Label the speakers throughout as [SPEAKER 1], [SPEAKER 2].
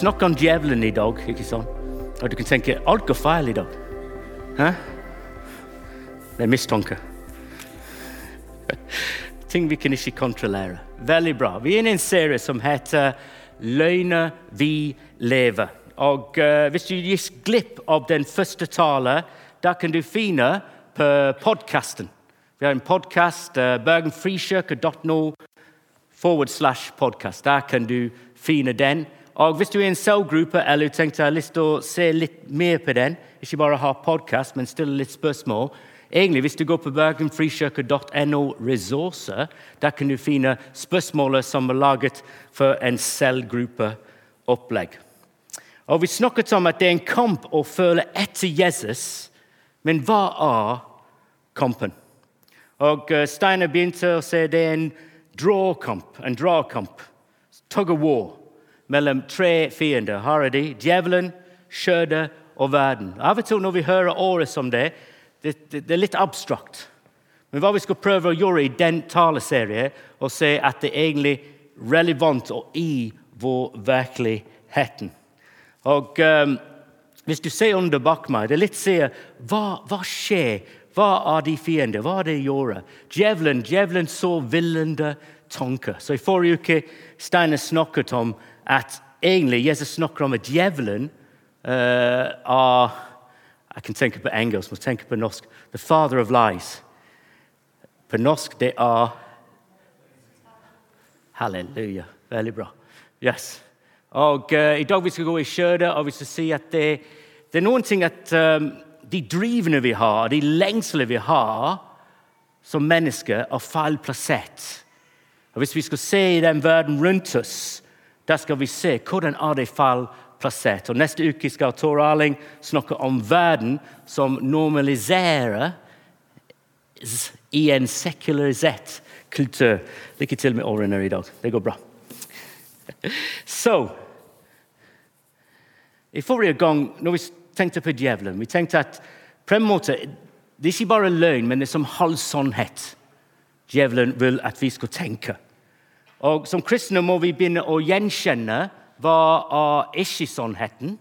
[SPEAKER 1] snakker om djevelen i dag, ikke sant? Og du kan tenke alt går feil i dag. Hæ? Det er mistanke. Ting vi kan ikke kontrollere. Veldig bra. Vi er inne i en serie som heter 'Løgner vi lever'. Og uh, Hvis du gikk glipp av den første talen, da kan du finne på podkasten. Vi har en podkast, uh, bergenfrikirke.no forward slash podcast. Der kan du finne den. Og Hvis du er i en cellgruppe eller du tenkte har lyst til å se litt mer på den, ikke bare ha podkast, men stille litt spørsmål Egentlig, Hvis du går på bergenfrikirke.no resourcer, der kan du finne spørsmålet som er laget for en cellgruppeopplegg. Og Vi snakket om at det er en kamp å føle etter Jesus, men hva er kampen? Og eh, Steiner begynte å si det er en dragkamp, en dragkamp, tug of war, mellom tre fiender. Her er de djevelen, skjødet og verden. Av og til når vi hører året som det, det, det, det er litt abstrakt. Men hva vi skal prøve å gjøre i den taleserien, og se at det er egentlig relevant og i vår virkeligheten. Og um, Hvis du ser under bak meg, det er litt sier hva, hva skjer? Hva er de fiender? Hva er det de gjør? Djevelen, djevelen så villende tanker. Så I forrige uke Steiner snakket om at egentlig Jesus snakker om at djevelen uh, er jeg kan tenke på engelsk, må tenke på norsk. The father of lies. På norsk det er Halleluja. Veldig bra. Yes. Og uh, I dag vi skal gå i skjødet og vi skal si at det, det er noen ting at um, de drivene vi har, de lengslene vi har som mennesker, er feil plassert. Og Hvis vi skal se den verden rundt oss, da skal vi se hvordan er det fall plassert. Og Neste uke skal Tor Arling snakke om verden som normaliserer i en sekularisert kultur. Lykke til med årene i dag. Det går bra. Så I forrige gang når vi tenkte på djevelen, vi tenkte at på en måte, det er ikke bare løgn, men det er som halv sannhet djevelen vil at vi skal tenke. Og Som kristne må vi begynne å gjenkjenne hva av ikke-sannheten,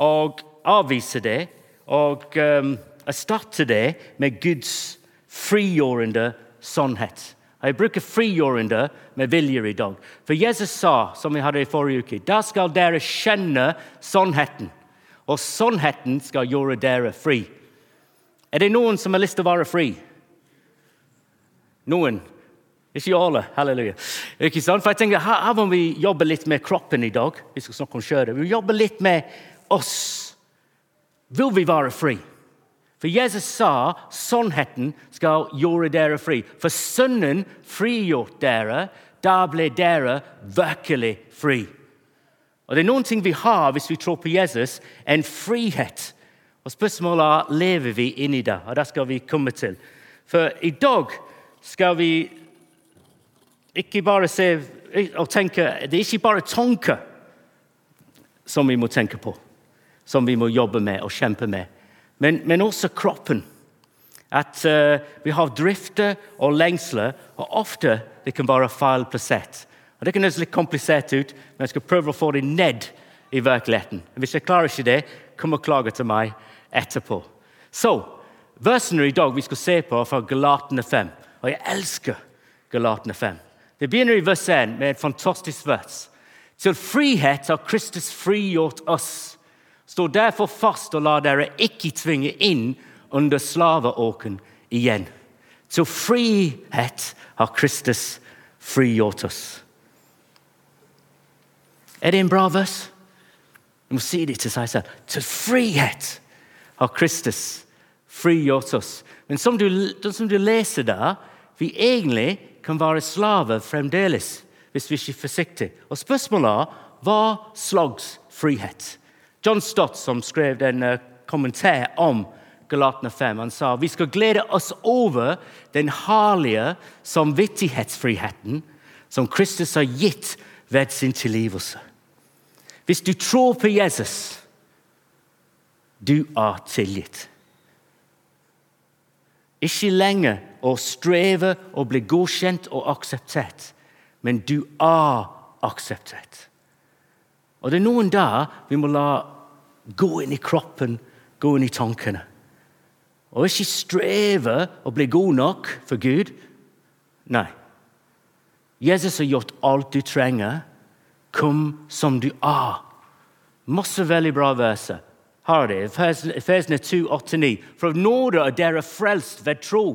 [SPEAKER 1] og avvise det og um, erstatte det med Guds frigjørende sannhet. Jeg bruker frigjørende med vilje i dag. For Jesus sa, som vi hadde i forrige uke, da skal dere kjenne sannheten. Og sannheten skal gjøre dere fri. Er det noen som har lyst til å være fri? Noen? Ikke alle. Halleluja. Ikke sant? For jeg tenker, her, her må vi jobbe litt med kroppen i dag. Vi skal snakke om kjøret. Vi jobber litt med oss. Vil vi være fri? For Jesus sa sannheten skal gjøre dere fri. For Sønnen frigjort dere, da ble dere virkelig fri. Og Det er noen ting vi har hvis vi tror på Jesus, en frihet. Og Spørsmålet er lever vi inni det, og det skal vi komme til. For i dag skal vi ikke bare se og tenke, Det er ikke bare tanker som vi må tenke på, som vi må jobbe med og kjempe med, men, men også kroppen. At uh, vi har drifter og lengsler, og ofte det kan være feil plassert. Og Det kan høres litt komplisert ut, men jeg skal prøve å få det ned i virkeligheten. Hvis jeg klarer ikke det, kom og klage til meg etterpå. Så, Versene i dag vi skal se på, er fra Galatene 5. Og jeg elsker Galatene 5. Det begynner i vers 1 med et fantastisk vers. Til frihet har Kristus frigjort oss. Stå derfor fast og la dere ikke tvinge inn under slaveåken igjen. Til frihet har Kristus frigjort oss. Er det en bra vers? Du må si det til seg selv. Til frihet har Kristus frigjort oss. Men som du, som du leser der, vi egentlig kan være slaver fremdeles hvis vi ikke er forsiktige. Og Spørsmålet er hva slags frihet? John Stott, som skrev en uh, kommentar om Galatene 5, han sa vi skal glede oss over den herlige samvittighetsfriheten som Kristus har gitt ved sin tilgivelse. Hvis du tror på Jesus, du er tilgitt. Ikke lenger å streve og bli godkjent og akseptert, men du er akseptert. Og det er noen der vi må la gå inn i kroppen, gå inn i tankene. Og ikke streve å bli god nok for Gud. Nei. Jesus har gjort alt du trenger. Kom som du er. Masse veldig bra verser. Har det. Fesene 2, 8-9. For nåde er dere frelst ved tro.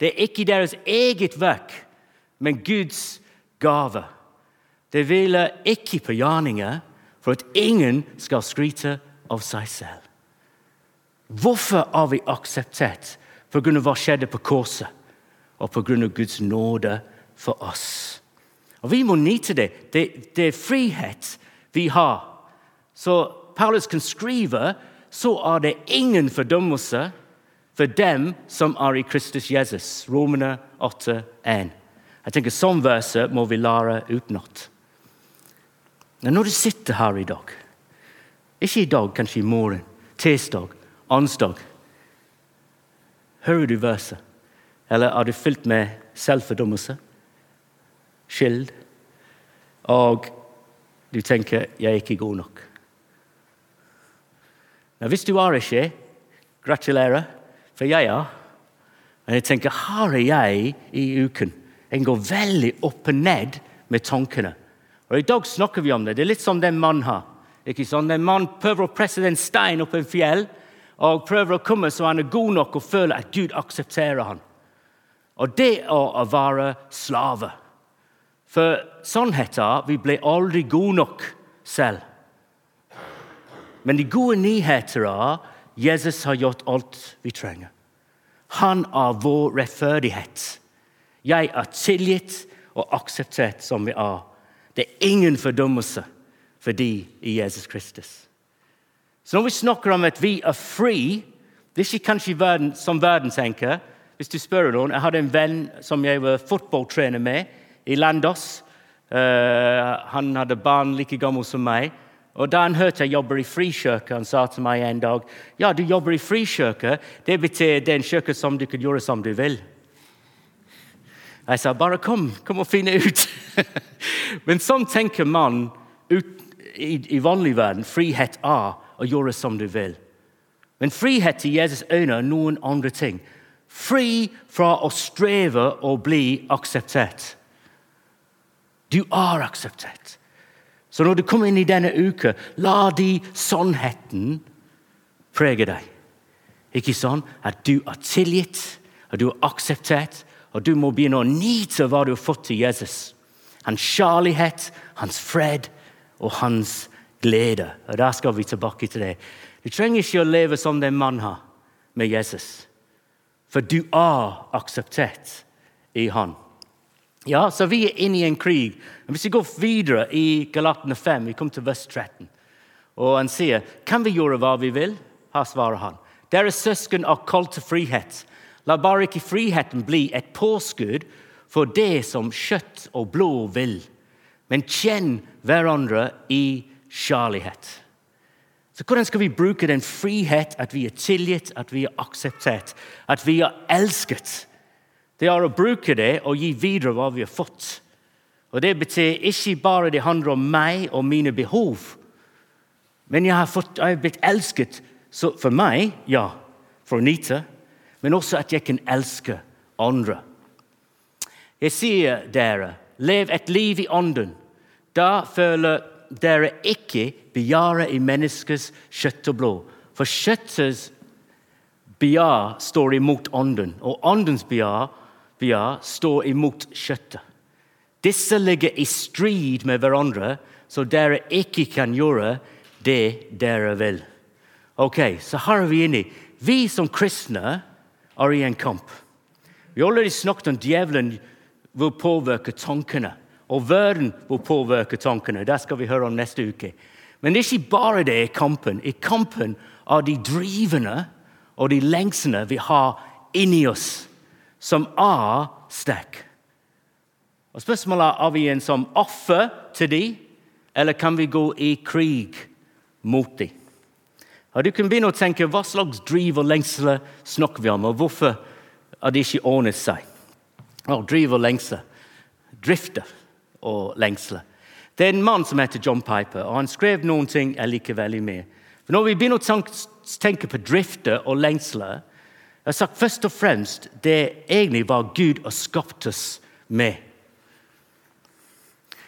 [SPEAKER 1] Det er ikke deres eget verk, men Guds gave. Det hviler ikke på gjerninger, for at ingen skal skryte av seg selv. Hvorfor har vi akseptert? Pga. hva skjedde på korset, og pga. Guds nåde for oss. Og Vi må nyte det. det. Det er frihet vi har. Så Paulus kan skrive så er det ingen fordømmelse for dem som er i Kristus Jesus. Romerne 8, 1. Jeg tenker Sånn verset må vi lære utenat. Når du sitter her i dag, ikke i dag, kanskje i morgen, tirsdag, onsdag Hører du verset? Eller er du fylt med selvfordømmelse? Skyld? Og du tenker 'jeg er ikke god nok'? Nå, hvis du er ikke, gratulerer, for jeg er. Men jeg tenker, her er jeg i uken. Jeg går veldig opp og ned med tankene. Og I dag snakker vi om det. Det er litt som den mannen her. Ikke sånn? Den mannen prøver å presse en stein opp en fjell og prøver å komme så han er god nok og føler at Gud aksepterer han. Og det er å være slave. For sannheten vi blir aldri gode nok selv. Men de gode nyheter er Jesus har gjort alt vi trenger. Han er vår rettferdighet. Jeg er tilgitt og akseptert som vi er. Det er ingen fordømmelse for de i Jesus Kristus. Så når vi snakker om at vi er fri Det er ikke kanskje verden, som verden tenker. Hvis du spør noen, Jeg hadde en venn som jeg var fotballtrener med i Landås. Uh, han hadde barn like gammel som meg. Og Da han hørte jeg jobber i frikirke, han sa til meg en dag ja, du jobber i frikirke. Det betyr det er en kirke som du kan gjøre som du vil. Jeg sa bare kom, kom og finne ut. Men sånn tenker man ut, i, i vanlig verden. Frihet er å gjøre som du vil. Men frihet i Jesus øyne noen andre ting. Fri fra å streve og bli akseptert. Du er akseptert. Så når du kommer inn i denne uka, la de sannheten prege deg. Ikke sånn at du er tilgitt, at du er akseptert, og du må begynne å nyte hva du har fått til Jesus. Hans kjærlighet, hans fred og hans glede. Og Der skal vi tilbake til det. Du trenger ikke å leve som den mannen har med Jesus, for du er akseptert i han. Ja, så Vi er inne i en krig. Hvis vi går videre i Galatene 5, vi kommer til vers 13, og han sier kan vi gjøre hva vi vil, her svarer han. Dere søsken er kalt til frihet. La bare ikke friheten bli et påskudd for det som kjøtt og blod vil, men kjenn hverandre i kjærlighet. Så Hvordan skal vi bruke den frihet at vi er tilgitt, at vi er akseptert, at vi er elsket? Det er å bruke det og gi videre hva vi har fått. Og Det betyr ikke bare det handler om meg og mine behov. Men jeg har, fått, jeg har blitt elsket for meg, ja, for Anita, men også at jeg kan elske andre. Jeg sier dere, lev et liv i ånden. Da føler dere ikke begjæret i menneskets kjøtt og blod. For kjøttets begjær står imot ånden, og åndens begjær står imot kjøttet. Disse ligger i strid med hverandre, så dere ikke kan gjøre det dere vil. Ok, Så her er vi inne. Vi som kristne er i en kamp. Vi har allerede snakket om djevelen vil påvirke tankene. Og verden vil påvirke tankene. Det skal vi høre om neste uke. Men det er ikke bare det i kampen. I kampen er de drivende og de lengslene vi har inni oss, som er sterk. Og Spørsmålet er er vi en som offer til dem, eller kan vi gå i krig mot dem? Og Du kan begynne å tenke hva slags driv og lengsler snakker vi om, og hvorfor har det ikke ordnet seg? Og driv og lengsler. Drifter og lengsler. Det er en mann som heter John Piper, og han skrev noen ting jeg liker veldig med. For Når vi begynner å tenke på drifter og lengsler, jeg har sagt først og fremst det egentlig var Gud har skapt oss med.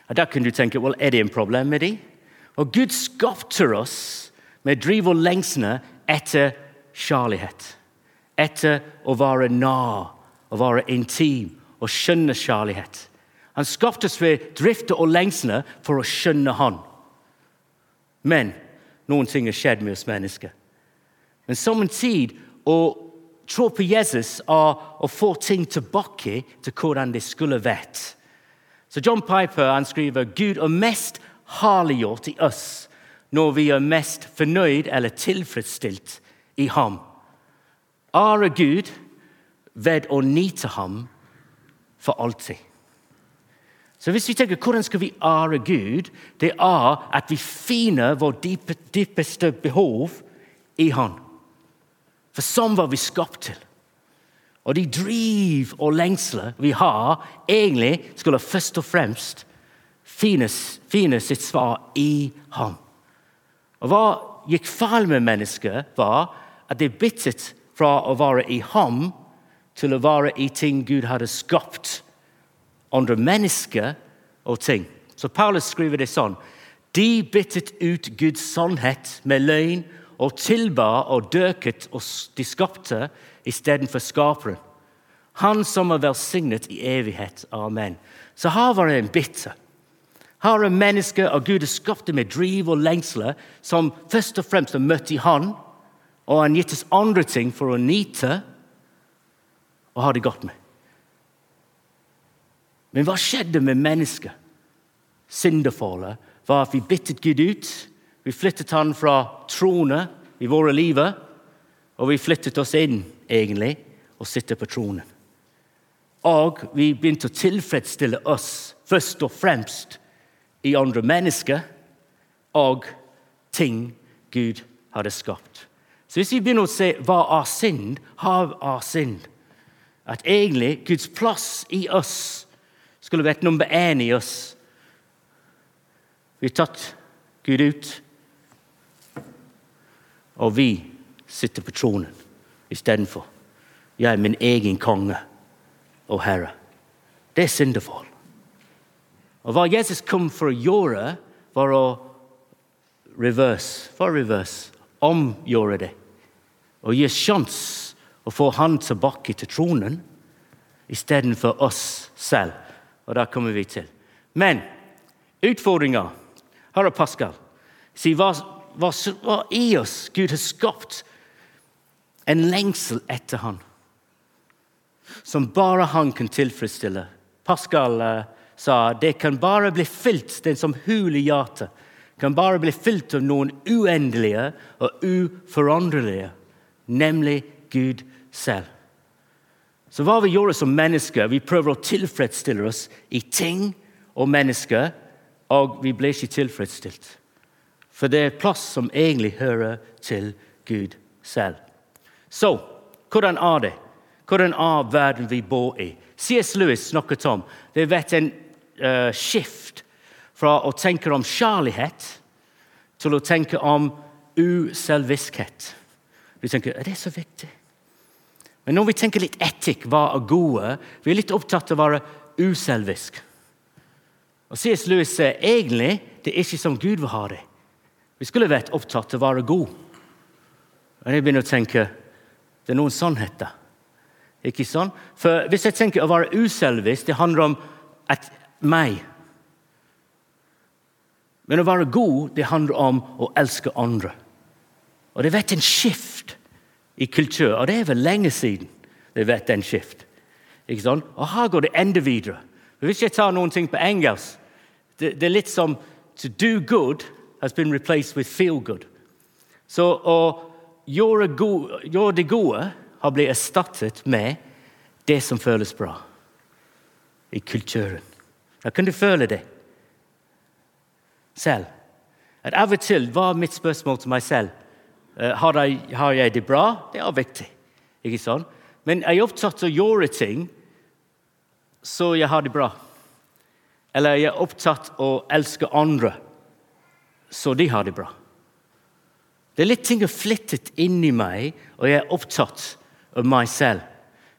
[SPEAKER 1] Og Da kan du tenke well, er det en problem med det? Og Gud skapte oss med å drive og lengsler etter kjærlighet. Etter å være nær, å være intim og skjønne kjærlighet. Han skapte oss ved drifter og lengsler for å skjønne Han. Men noen ting har skjedd med oss mennesker. Men som en tid å tro på Jesus og, å få ting tilbake til hvordan det skulle vært. Så John Piper han skriver Gud er mest herliggjort i oss når vi er mest fornøyd eller tilfredsstilt i ham. Ære Gud ved å nyte ham for alltid. Så hvis vi tenker hvordan skal vi ære Gud, det er at vi finner vårt dypeste behov i Han. For sånn var vi skapt til. Og de driv og lengsler vi har, egentlig skulle først og fremst finne, sitt svar i ham. Og Hva gikk feil med mennesket, var at de byttet fra å være i ham til å være i ting Gud hadde skapt. Andre mennesker og ting. Så Paulus skriver det sånn. De byttet ut Guds sannhet med løgn og tilbar og døket oss de skapte istedenfor skaperen. Han som er velsignet i evighet. Amen. Så her var det en bitter. Her er mennesker og Gud er skapte med driv og lengsler, som først og fremst har møtt i Han, og han gitt oss andre ting for å nyte og ha det godt med. Men hva skjedde med mennesket? Syndefallet var at vi byttet Gud ut. Vi flyttet han fra trone i våre liv, og vi flyttet oss inn egentlig og sitter på tronen. Og vi begynte å tilfredsstille oss først og fremst i andre mennesker og ting Gud hadde skapt. Så hvis vi begynner å se hva er synd, hav er synd. At egentlig Guds plass i oss skulle vært nummer én i oss. Vi har tatt Gud ut, og vi sitter på tronen istedenfor. Jeg er min egen konge og herre. Det er syndefall. Og Hva Jesus kom for å gjøre, var å reverse, for reverse, omgjøre det. Og gi sjanse å få han tilbake til tronen istedenfor oss selv. Og det kommer vi til. Men utfordringa Her er Pascal. Si, hva, hva, i oss Gud har skapt en lengsel etter Han som bare han kan tilfredsstille. Pascal uh, sa det kan bare bli fylt, den som huler hjertet, kan bare bli fylt av noen uendelige og uforanderlige, nemlig Gud selv. Så hva vi gjør som mennesker, vi prøver å tilfredsstille oss i ting og mennesker, og vi blir ikke tilfredsstilt. For det er plass som egentlig hører til Gud selv. Så hvordan er det? Hvordan er verden vi bor i? C.S. Lewis snakket om det har vært en uh, skift fra å tenke om kjærlighet til å tenke om uselviskhet. Vi tenker er det så viktig? Men når vi tenker litt etikk, hva er gode, vi er litt opptatt av å være uselvisk. Og C.S. Lewis sier egentlig det er ikke som Gud vil ha det. Vi skulle vært opptatt av å være god. Men jeg begynner å tenke det er noen sannheter. Ikke sånn? For Hvis jeg tenker å være uselvisk, det handler om at meg. Men å være god det handler om å elske andre. Og Det har vært en skift i kultur, og det er vel lenge siden det har vært en skift. Ikke sånn? Og her går det enda videre. Hvis jeg tar noen ting på engelsk det, det er litt som To do good has been replaced with feel good. Så å gjøre, gode, gjøre det gode har blitt erstattet med det som føles bra i kulturen. Da kan du føle det selv. At Av og til var mitt spørsmål til meg selv eh, har jeg, har jeg det bra. Det er viktig. ikke sånn? Men jeg er opptatt av å gjøre ting så jeg har det bra. eller jeg er opptatt av å elske andre så de har det bra. Det er litt ting har flyttet inn i meg, og jeg er opptatt av meg selv.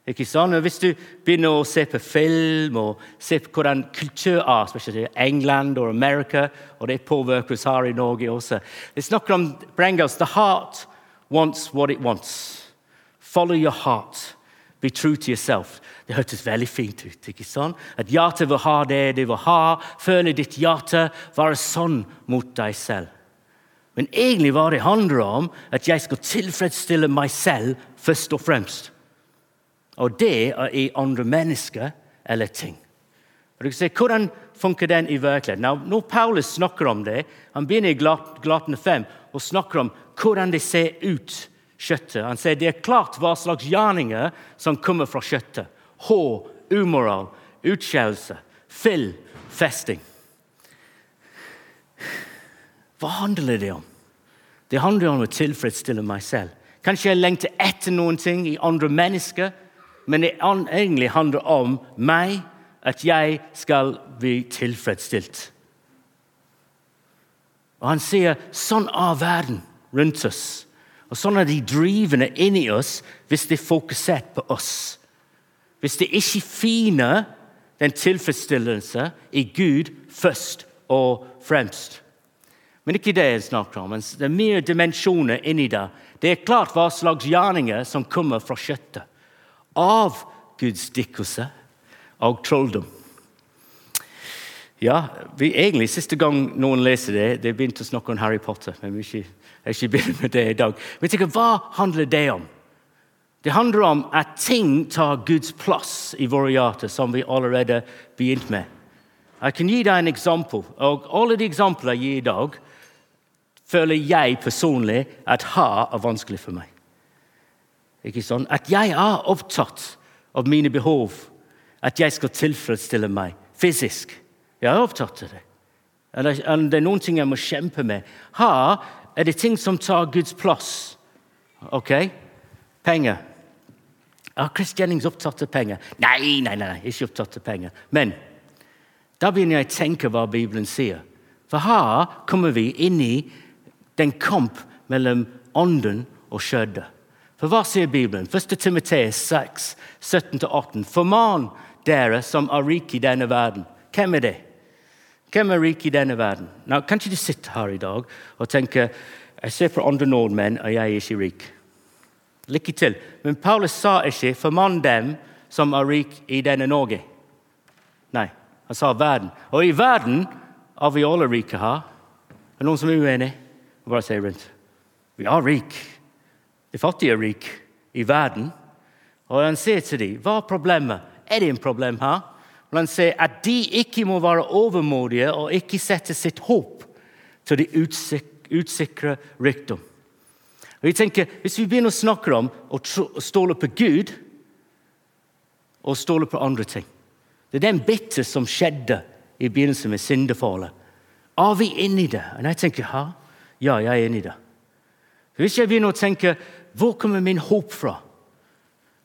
[SPEAKER 1] Ikke? Og hvis du begynner å se på film og se på hvordan kultur er, spesielt i England og Amerika, og det påvirker oss her i Norge også Det snakker om Brengels, The heart wants what it wants. Follow your heart. Be true to yourself. Det hørtes veldig fint ut. ikke sant? At hjertet vil ha det det vil ha. Føle ditt hjerte. Være sånn mot deg selv. Men egentlig hva det handler om, at jeg skal tilfredsstille meg selv først og fremst. Og det er i andre mennesker eller ting. Og du kan se, Hvordan funker den i virkeligheten? Nå, når Paulus snakker om det, han begynner i Glatene 5 og snakker om hvordan det ser ut, kjøttet. Han sier det er klart hva slags gjerninger som kommer fra kjøttet. Hår, umoral, utskjellelse, fyll, festing. Hva handler det om? Det handler om å tilfredsstille meg selv. Kanskje jeg lengter etter noen ting i andre mennesker, men det egentlig handler om meg, at jeg skal bli tilfredsstilt. Og Han sier sånn er verden rundt oss. Og Sånn er de drivende inni oss hvis de er fokusert på oss. Hvis de ikke finner den tilfredsstillelse i Gud først og fremst. Men ikke det jeg snakker om. Det er mye dimensjoner inni det. Det er klart hva slags gjerninger som kommer fra kjøttet. Av Guds dikkelse og trolldom. Ja, vi, egentlig Siste gang noen leser det, det begynte å snakke om Harry Potter. men vi ikke, jeg ikke begynner med det i dag. Men tenker, Hva handler det om? Det handler om at ting tar Guds plass i våre hjerter, som vi allerede begynte med. Jeg kan gi deg en eksempel. og Alle de eksemplene jeg gir i dag, føler jeg personlig at har er vanskelig for meg. Ikke sånn? At jeg er opptatt av mine behov, at jeg skal tilfredsstille meg fysisk. Jeg er opptatt av det. Eller det er noen ting jeg må kjempe med. Her er det ting som tar Guds plass. Ok? Penger. Er Chris Jennings opptatt av penger? Nei, nei, nei, ikke opptatt av penger. Men da begynner jeg å tenke hva Bibelen sier. For her kommer vi inn i den kamp mellom ånden og skjødet. For hva sier Bibelen? 1. Timoteus 6, 17-18. Forman dere som er rike i denne verden. Hvem er det? Hvem er rik i denne verden? Nå, kan ikke du sitte her i dag og tenke jeg ser på andre nordmenn, og jeg er ikke rik? Lykke til. Men Paulus sa ikke 'formann dem som er rik i denne Norge'. Nei, han sa verden. Og i verden er vi alle rike her. Er det noen som er uenig? Bare si rundt. Vi er rike. De fattige er rike i verden. Og han sier til dem, hva er problemet? Er det en problem her? Og han sier at de ikke må være overmodige og ikke sette sitt håp til de utsikre rikdom. Og jeg tenker, Hvis vi begynner å snakke om å stole på Gud og stole på andre ting Det er den bitte som skjedde i begynnelsen med syndefallet. Er vi inni det? Og jeg tenker ja, ja, jeg er inni det. Hvis jeg begynner å tenke hvor kommer min håp fra?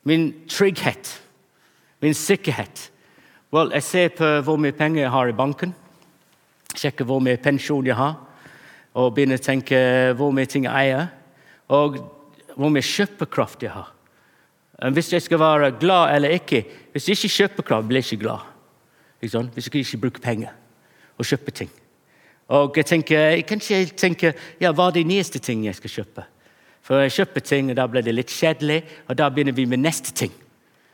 [SPEAKER 1] Min trygghet? Min sikkerhet? Well, jeg ser på hvor mye penger jeg har i banken. Sjekker hvor mye pensjon jeg har. Og begynner å tenke hvor mye ting jeg eier. Og hvor mye kjøpekraft jeg har. Hvis jeg skal være glad eller ikke Hvis jeg ikke kjøper kraft, blir jeg ikke glad. Ikke? Hvis jeg ikke bruker penger og kjøper ting. Og jeg tenker, Kanskje jeg tenker ja, hva er de nyeste tingene jeg skal kjøpe? For jeg kjøper ting, og da blir det litt kjedelig, og da begynner vi med neste ting.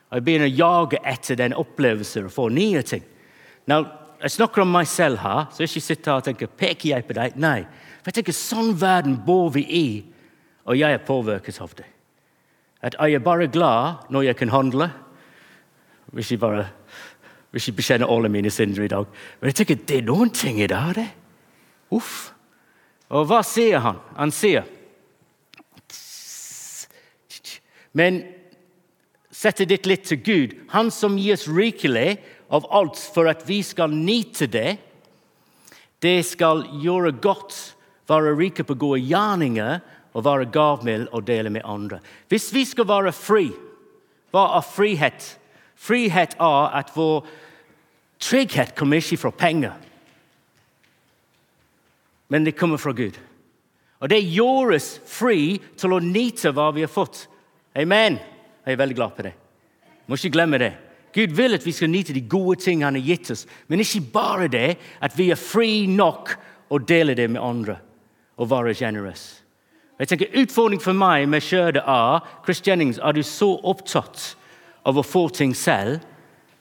[SPEAKER 1] Jeg begynner å jage etter den opplevelsen og få nye ting. Now, jeg snakker om meg selv her, så ikke sitter her og tenker peker jeg på deg. Nei. For jeg tenker, Sånn verden bor vi i, og jeg er påvirket av det. At jeg er bare glad når jeg kan handle. Hvis jeg bare hvis jeg bekjenner alle mine synder i dag. Men jeg tenker, det er noen ting i dag, det. Uff. Og hva sier han? Han sier Men Sette ditt litt til Gud, Han som gir oss rikelig av alt for at vi skal nyte det. Det skal gjøre godt, være rike på gode gjerninger og være gavmild og dele med andre. Hvis vi skal være fri, hva er frihet? Frihet er at vår Trygghet kommer ikke fra penger, men det kommer fra Gud. Og det gjør oss fri til å nyte hva vi har fått. Amen. Jeg er veldig glad på det. Må ikke glemme det. Gud vil at vi skal nyte de gode ting han har gitt oss, men ikke bare det, at vi er fri nok å dele det med andre og være generøse. Jeg tenker Utfordringen for meg med kjødet er Chris Jennings, er du så opptatt av å få ting selv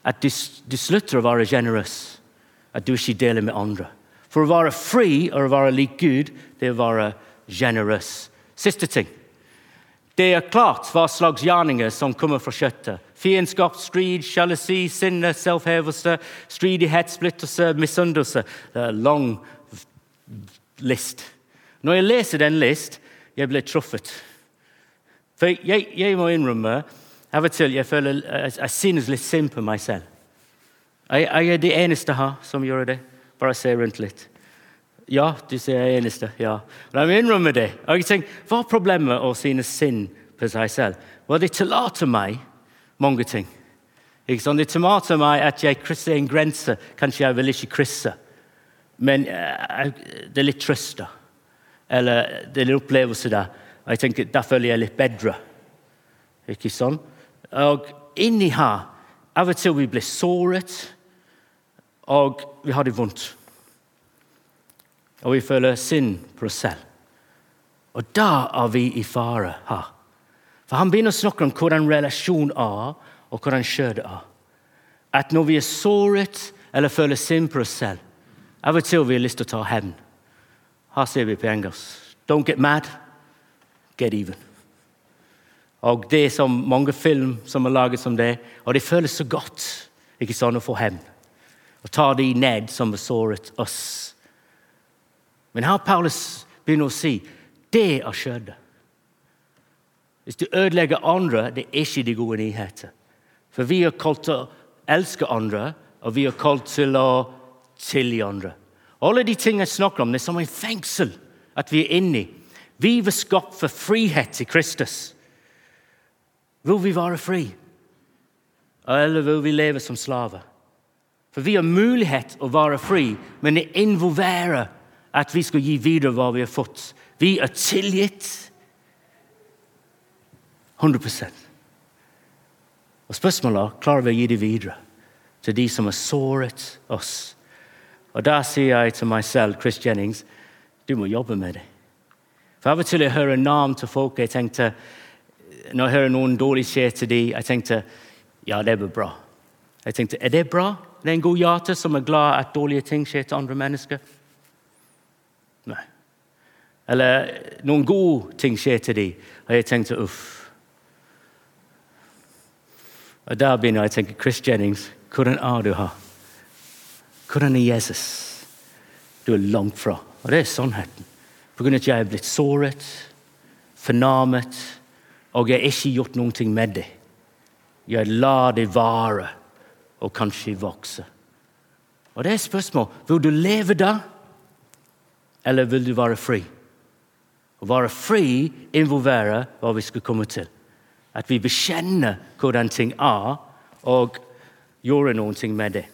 [SPEAKER 1] at du, du slutter å være generøs. At du ikke deler med andre. For å være fri og å være lik Gud, det er å være generøs. Siste ting. Det er klart hva slags gjerninger som kommer fra kjøttet. Fiendskap, strid, sjalusi, sinne, selvhevelse, stridighet, splittelse, misunnelse. Det er en lang list. Når jeg leser den list, jeg blir truffet. For jeg, jeg må innrømme av og til jeg føler jeg, synes litt synd på meg selv. Jeg, jeg er det eneste her som gjør det. Bare se rundt litt. Ja, du sier jeg er eneste. ja. La meg innrømme det. Og jeg tenker, Hva er problemet å synes synd på seg selv? Well, det tillater meg mange ting. Ikke sant? Det tillater meg at jeg krysser en grense. Kanskje jeg vil ikke krysse. Men uh, det er litt trøst. Eller det er en opplevelse der. Og jeg tenker, Da føler jeg litt bedre. Ikke sånn? Og inni her Av og til vi blir såret, og vi har det vondt. Og vi føler synd på oss selv. Og da er vi i fare her. For Han begynner å snakke om hvordan relasjon er, og hvordan kjødet er. At når vi er såret eller føler synd på oss selv, av og til har vi lyst til å ta hevn. Her ser vi på engelsk. Don't get mad, get even. Og Det er så mange film som er laget som det, og det føles så godt ikke sånn å få hevn. Og ta de ned som har såret oss. Men her Paulus begynner å si det er skjedd. Hvis du ødelegger andre, det er ikke de gode nyheter. For vi er kalt til å elske andre, og vi er kalt til å tilgi andre. Alle de tingene jeg snakker om, det er som en fengsel at vi er inni. Vi var skapt for frihet i Kristus. Vil vi være fri, eller vil vi leve som slaver? For vi har mulighet å være fri, men det involverer at vi skal gi videre hva vi har fått. Vi er tilgitt 100 Og Spørsmålet er klarer vi å gi det videre til de som har såret oss og Da sier jeg til meg selv, Chris Jennings, du må jobbe med det. For Av og til jeg hører navn til folk jeg tenkte, Når jeg hører noen dårlig skje til dem, jeg tenkte ja, det blir bra. Jeg tenkte, Er det bra? Det er en god hjerte som er glad at dårlige ting skjer til andre mennesker? Nei. Eller noen gode ting skjer til dem, og jeg tenkte uff. Og Der begynner jeg å tenke Chris Jennings, hvordan er du her? Hvordan er Jesus? Du er langt fra. Og det er sannheten. På grunn av at jeg er blitt såret, fornærmet, og jeg har ikke gjort noe med det. Jeg lar det vare og kanskje vokse. Og det er spørsmål vil du leve da, eller vil du være fri. Å være fri involverer hva vi skal komme til. At vi bekjenner hvordan ting er, og gjør noe med det.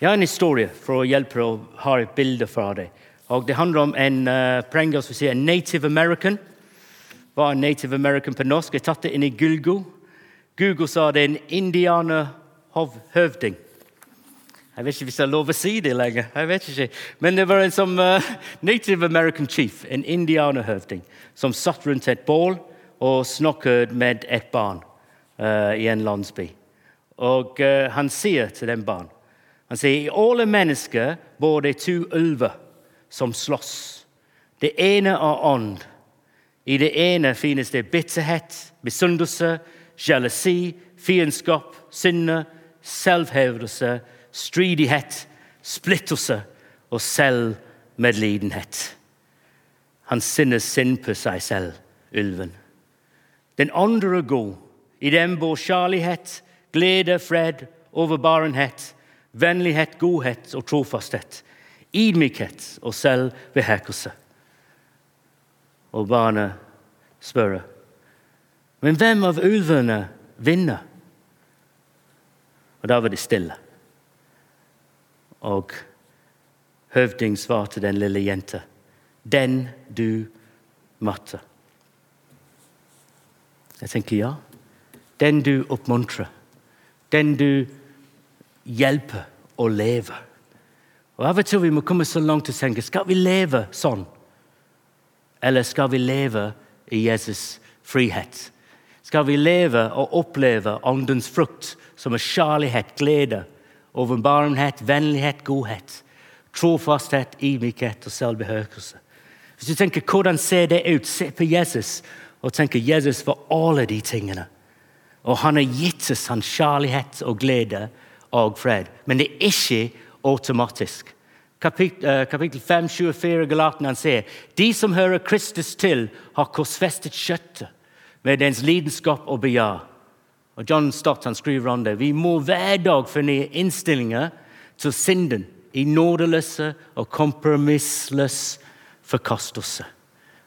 [SPEAKER 1] Jeg har en historie for å hjelpe å ha et bilde fra det. Og Det handler om en uh, på engelsk si, en native american. Hva er native american på norsk? Jeg tatt det inn i Gulgo. Google sa det er en indianerhøvding. Jeg vet ikke hvis det er lov å si det lenger. jeg vet ikke. Men det var en som uh, native american chief, en indianerhøvding, som satt rundt et bål og snakket med et barn uh, i en landsby. Og uh, han sier til den barn han sier i alle mennesker bor det to ulver som slåss. Det ene er ånd. I det ene finnes det bitterhet, misunnelse, sjalusi, fiendskap, sinne, selvhevdelse, stridighet, splittelse og selvmedlidenhet. Han sinner synd på seg selv, ulven. Den andre er god. I dem bor kjærlighet, glede, fred, overbarenhet, vennlighet, godhet og trofasthet, ydmykhet og selvbeherkelse. Og barnet spør men hvem av ulvene vinner? Og Da var det stille. Og høvding svarte den lille jenta. Den du matte'. Jeg tenker ja. Den du oppmuntrer. Den du hjelper å leve. Og Av og til vi må komme så langt og tenke skal vi leve sånn. Eller skal vi leve i Jesus' frihet? Skal vi leve og oppleve åndens frukt, som er kjærlighet, glede, overbarenhet, vennlighet, godhet, trofasthet, ydmykhet og selvbehørelse? Hvis du tenker hvordan ser det ut, se på Jesus og tenker Jesus for alle de tingene. Og han har gitt oss hans kjærlighet og glede og fred. Men det er ikke automatisk. Kapittel, uh, kapittel 5, 24 Galaten han sier de som hører Kristus til, har korsfestet kjøttet med dens lidenskap og begjær. John Stott skriver om det. Vi må hver dag fornye innstillinger til synden i nådeløse og kompromissløs forkastelse.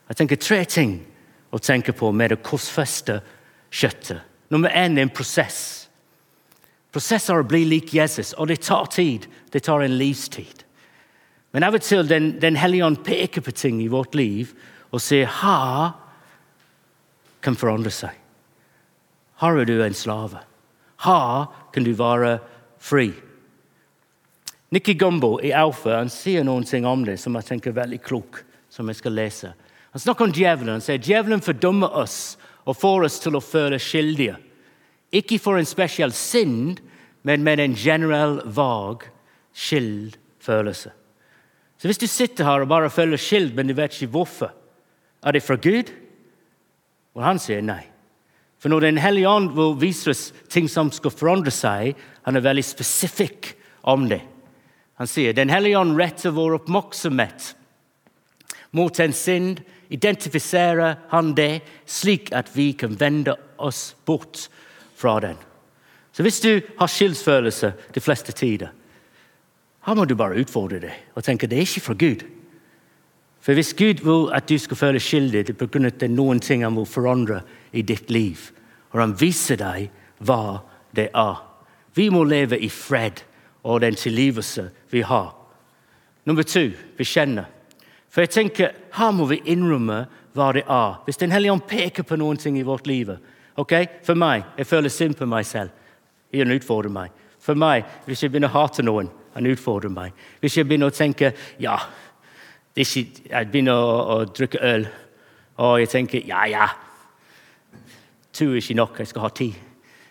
[SPEAKER 1] Jeg tenker tre ting å tenke på med å korsfeste kjøttet. Nummer én er en prosess. Prosesser å bli lik Jesus, og det tar tid. Det tar en livstid. Men av og til Den, den hellige ånd peker på ting i vårt liv og sier ha kan forandre seg. Her er du en slave. Her kan du være fri. Nikki Gumbo i Alfa han sier noen ting om det som jeg tenker er veldig klok, som jeg skal lese. Han snakker om djevelen. Han sier djevelen fordømmer oss og får oss til å føle skyldige. Ikke for en spesiell synd, men med en generell, vag skyldfølelse. Så hvis du sitter her og bare føler skyld, men du vet ikke hvorfor, er det fra Gud? Og han sier nei. For når Den hellige ånd vil vise oss ting som skal forandre seg, han er veldig spesifikk om det. Han sier Den hellige ånd retter vår oppmerksomhet mot en synd, identifiserer han det slik at vi kan vende oss bort fra den. Så hvis du har skyldfølelse de fleste tider, her må du bare utfordre det og tenke det er ikke fra Gud. For Hvis Gud vil at du skal føle skyldig, det er pga. noen ting han vil forandre i ditt liv, og han viser deg hva det er. Vi må leve i fred og den tilgivelse vi har. Nummer to bekjenne. For jeg tenker, Her må vi innrømme hva det er. Hvis Den hellige ånd peker på noen ting i vårt liv okay? For meg, jeg føler synd på meg selv. Han utfordrer meg. For meg, Hvis jeg begynner å hate noen, han utfordrer meg. Hvis jeg begynner å tenke ja, jeg begynner å, å, drikke øl, og jeg tenker ja, ja To er ikke nok, jeg skal ha ti.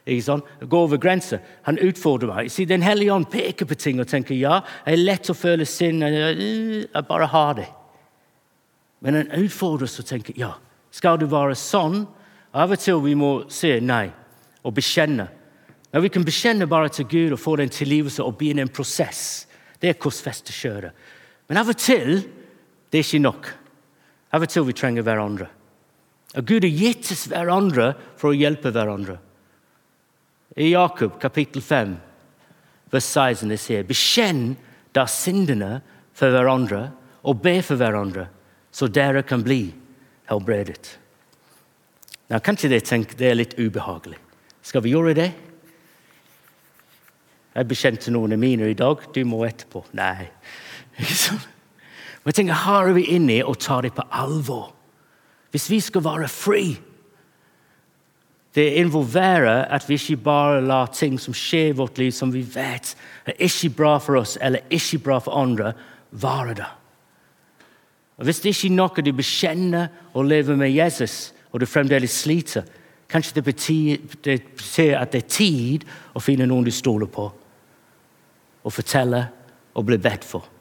[SPEAKER 1] Ikke sånn? Gå over grensa. Han utfordrer meg. See, den hellige ånd peker på ting og tenker ja, det er lett å føle synd. Jeg bare har det. Men han utfordrer oss og tenker ja, skal du være sånn? Av og til vi må si nei og bekjenne. Når vi kan bekjenne bare til Gud og få den tilgivelse og begynne en prosess, det er korsfestekjøret. Men av og til det er ikke nok. Av og til vi trenger hverandre. Og Gud har gitt oss hverandre for å hjelpe hverandre. I Jakob kapittel 5, vers 16 det sier Bekjenn da syndene for hverandre og be for hverandre så dere kan bli helbredet. Nå, Kanskje dere tenker det er litt ubehagelig. Skal vi gjøre det? Jeg bekjente noen av mine i dag. Du må etterpå. Nei. Men jeg tenker, Her er vi inne og tar det på alvor. Hvis vi skal være fri Det involverer at vi ikke bare lar ting som skjer i vårt liv, som vi vet er ikke bra for oss eller ikke bra for andre, være der. Og Hvis det ikke er noe du bekjenner og lever med Jesus, og du fremdeles sliter, kanskje det betyr, det betyr at det er tid å finne noen du stoler på, og fortelle og bli bedt for.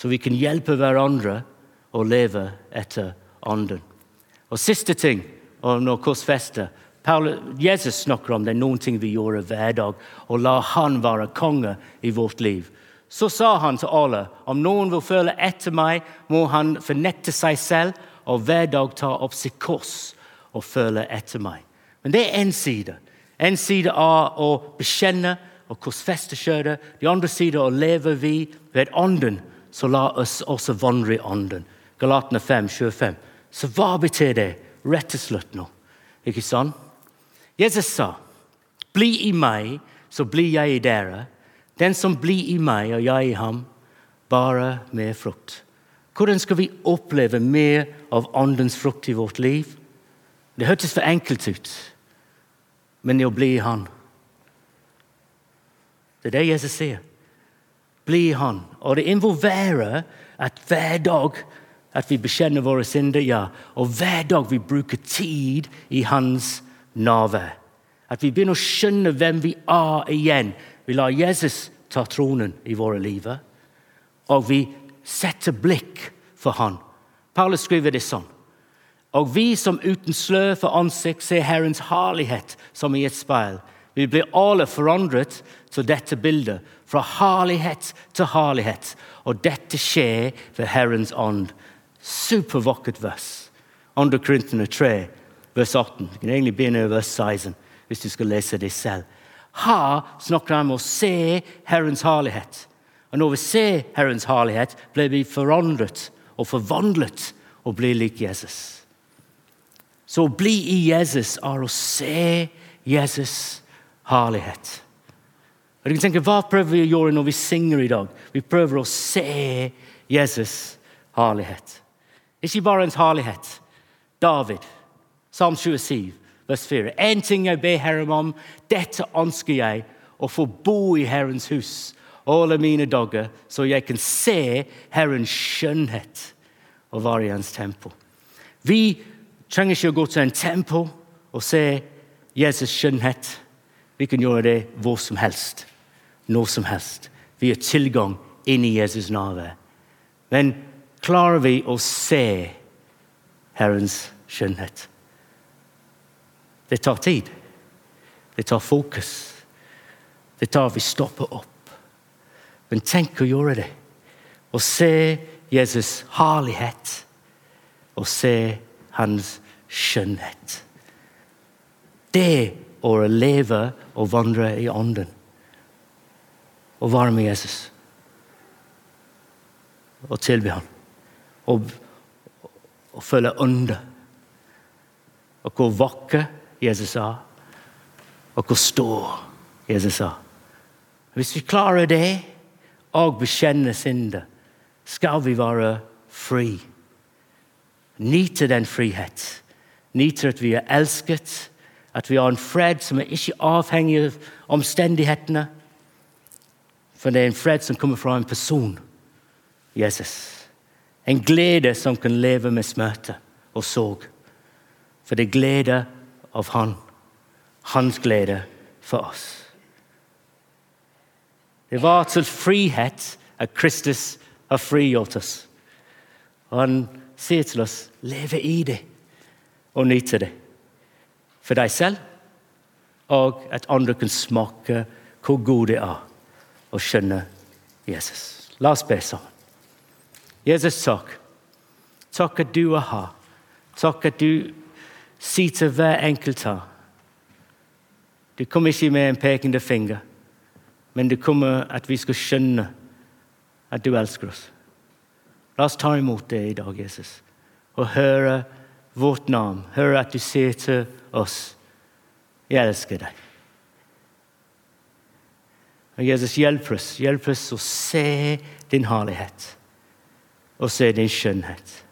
[SPEAKER 1] Så vi kan hjelpe hverandre å leve etter Ånden. Og siste ting når korsfester Jesus snakker om det er noen ting vi gjør hver dag, og la han være konge i vårt liv. Så sa han til alle om noen vil følge etter meg, må han fornekte seg selv og hver dag ta opp sitt kors og følge etter meg. Men det er én side. En side av å bekjenne og korsfeste kjøret. De andre sider å leve vi ved Ånden, så la oss også vandre i Ånden. Galatene 5, 25. Så hva betyr det rett til slutt nå? Ikke sant? Jesus sa, 'Bli i meg, så blir jeg i dere.' Den som blir i meg og jeg i ham, bare med frukt. Hvordan skal vi oppleve mer av Åndens frukt i vårt liv? Det hørtes for enkelt ut, men det å bli i Han. Det er det Jesus sier. Bli Han. Og det involverer at hver dag at vi bekjenner våre synder, ja. Og hver dag vi bruker tid i Hans nave, At vi begynner å skjønne hvem vi er igjen. Vi lar Jesus ta tronen i våre liv. Og vi setter blikk for Han. Paulus skriver det sånn. Og vi som uten slør for ansikt ser Herrens herlighet som i et speil. Vi blir alle forandret til dette bildet, fra herlighet til herlighet. Og dette skjer ved Herrens ånd supervakkert vers. 2. Korintene 3, vers 18. Du kan egentlig begynne i vers 16 hvis du skal lese det selv. Her snakker han om å se Herrens herlighet. Og når vi ser Herrens herlighet, blir vi forandret og forvandlet og blir lik Jesus. Så å bli i Jesus er å se Jesus' herlighet. Og du kan tenke, Hva prøver vi å gjøre når vi synger i dag? Vi prøver å se Jesus' herlighet. Ikke bare hans herlighet. David, Psalm 27, vers 4. Én ting jeg ber Herren om, dette ønsker jeg, å få bo i Herrens hus alle mine dager, så jeg kan se Herrens skjønnhet og være i Hans tempel. Vi trenger ikke å gå til en tempel og se Jesus' skjønnhet. Vi kan gjøre det hvor som helst. Når som helst. Vi har tilgang inn i Jesus' navn. Men klarer vi å se Herrens skjønnhet. Det tar tid. Det tar fokus. Det tar vi stopper opp. Men tenk å gjøre det. Å se Jesus' herlighet Å se hans skjønnhet. Det å leve og vandre i ånden. og være med Jesus og tilbe ham og, og føle under. Og hvor vakker Jesus er, og hvor stor Jesus er. Hvis vi klarer det og bekjenner synder, skal vi være fri. Nyte den frihet. Nyte at vi er elsket, at vi har en fred som er ikke avhengig av omstendighetene. For det er en fred som kommer fra en person, Jesus. En glede som kan leve med smerte og sorg. For det er glede av Han. Hans glede for oss. Det var til frihet at Kristus har frigjort oss. Og Han sier til oss leve i det og nyte det. For deg selv, og at andre kan smake hvor god det er å skjønne Jesus. La oss be sammen. Jesus, takk. Takk at du er her. Takk at du sier til hver enkelt her Du kommer ikke med en pekende finger, men du kommer at vi skal skjønne at du elsker oss. La oss ta imot det i dag, Jesus, og høre vårt navn. hør at du sier til oss 'Jeg elsker deg'. Og Jesus, hjelp oss, hjelp oss å se din herlighet og se din skjønnhet.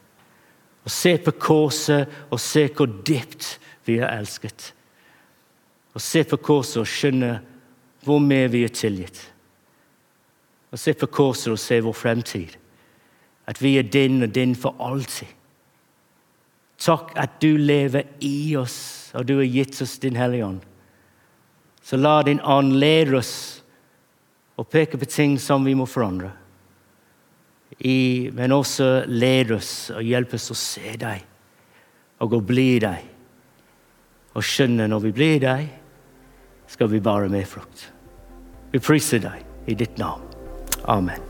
[SPEAKER 1] Og se på korset og se hvor dypt vi er elsket. Og se på korset og skjønne hvor mye vi er tilgitt. Og se på korset og se vår fremtid. At vi er din og din for alltid. Takk at du lever i oss, og du har gitt oss din Hellige Ånd. Så la din ånd lede oss og peke på ting som vi må forandre i, men også lede oss og hjelpe oss å se deg og å bli deg. Og skjønne når vi blir deg, skal vi bare med frukt. Vi priser deg i ditt navn. Amen.